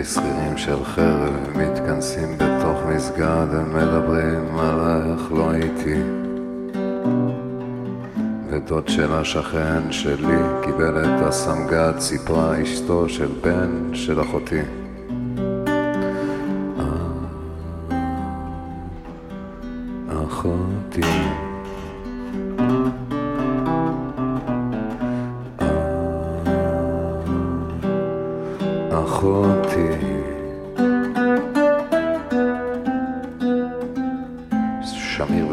אלפי שכירים של חרב מתכנסים בתוך מסגד, הם מדברים על איך לא הייתי. ודוד של השכן שלי קיבל את הסמג"ד, סיפרה אשתו של בן של. אחותי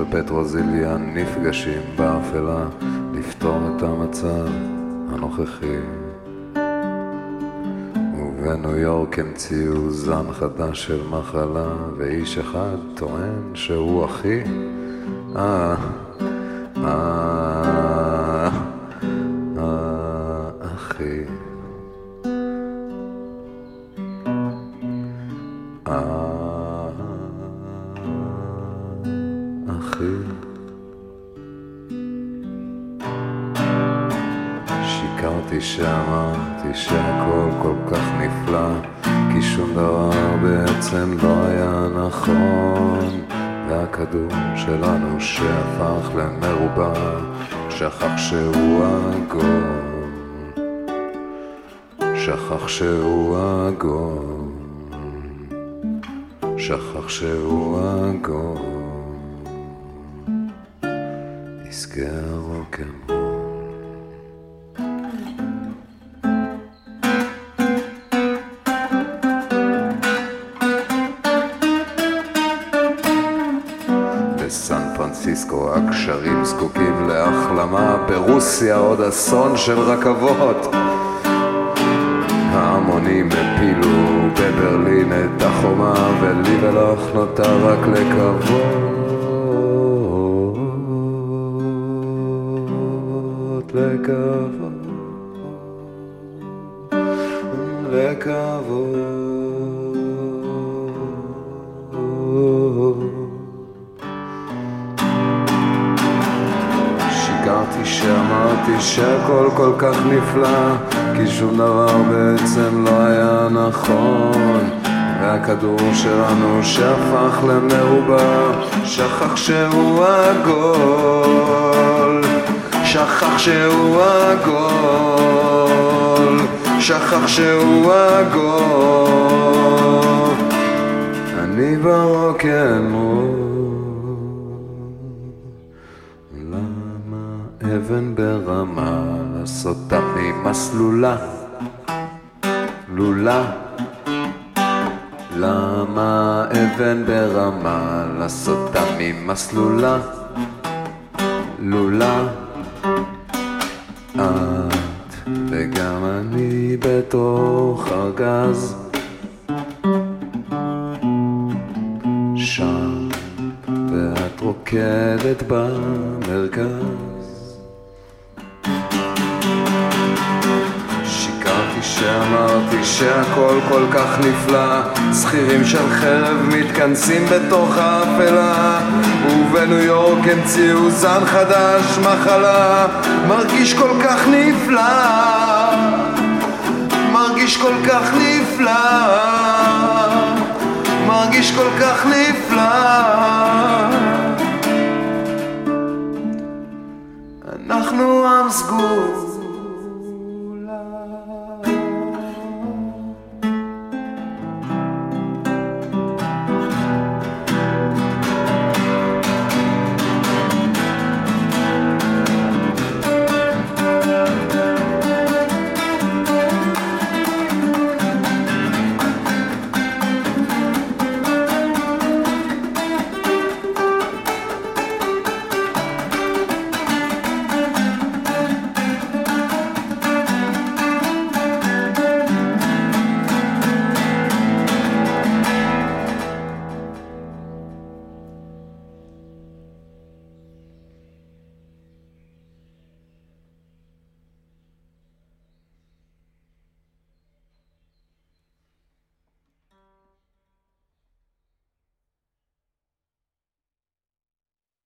ופטרוזיליאן נפגשים באפלה לפתור את המצב הנוכחי. ובניו יורק המציאו זן חדש של מחלה ואיש אחד טוען שהוא אחי. אה, אה, אה, אחי. אה, אחי שיקרתי שאמרתי שהכל כל כך נפלא כי שום דבר בעצם לא היה נכון. והכדור שלנו שהפך למרובע שכח שהוא עגול. שכח שהוא עגול. שכח שהוא עגול נזכה הרוקנרול בסן פרנסיסקו הקשרים זקוקים להחלמה, ברוסיה עוד אסון של רכבות. ההמונים הפילו בברלין את החומה, ולי ולך נותר רק לקוות, שהכל כל כך נפלא כי שום דבר בעצם לא היה נכון. והכדור שלנו שהפך למרובע שכח שהוא עגול שכח שהוא עגול שכח שהוא עגול אני ברוקנרול למה אבן ברמה לעשותה ממסלולה? לולה. למה אבן ברמה לעשותה ממסלולה? לולה. את וגם אני בתוך ארגז שם ואת רוקדת במרכז. שאמרתי שהכל כל כך נפלא, שכירים של חרב מתכנסים בתוך האפלה, ובניו יורק המציאו זן חדש, מחלה, מרגיש כל כך נפלא, מרגיש כל כך נפלא. מרגיש כל כך נפלא. אנחנו עם סגור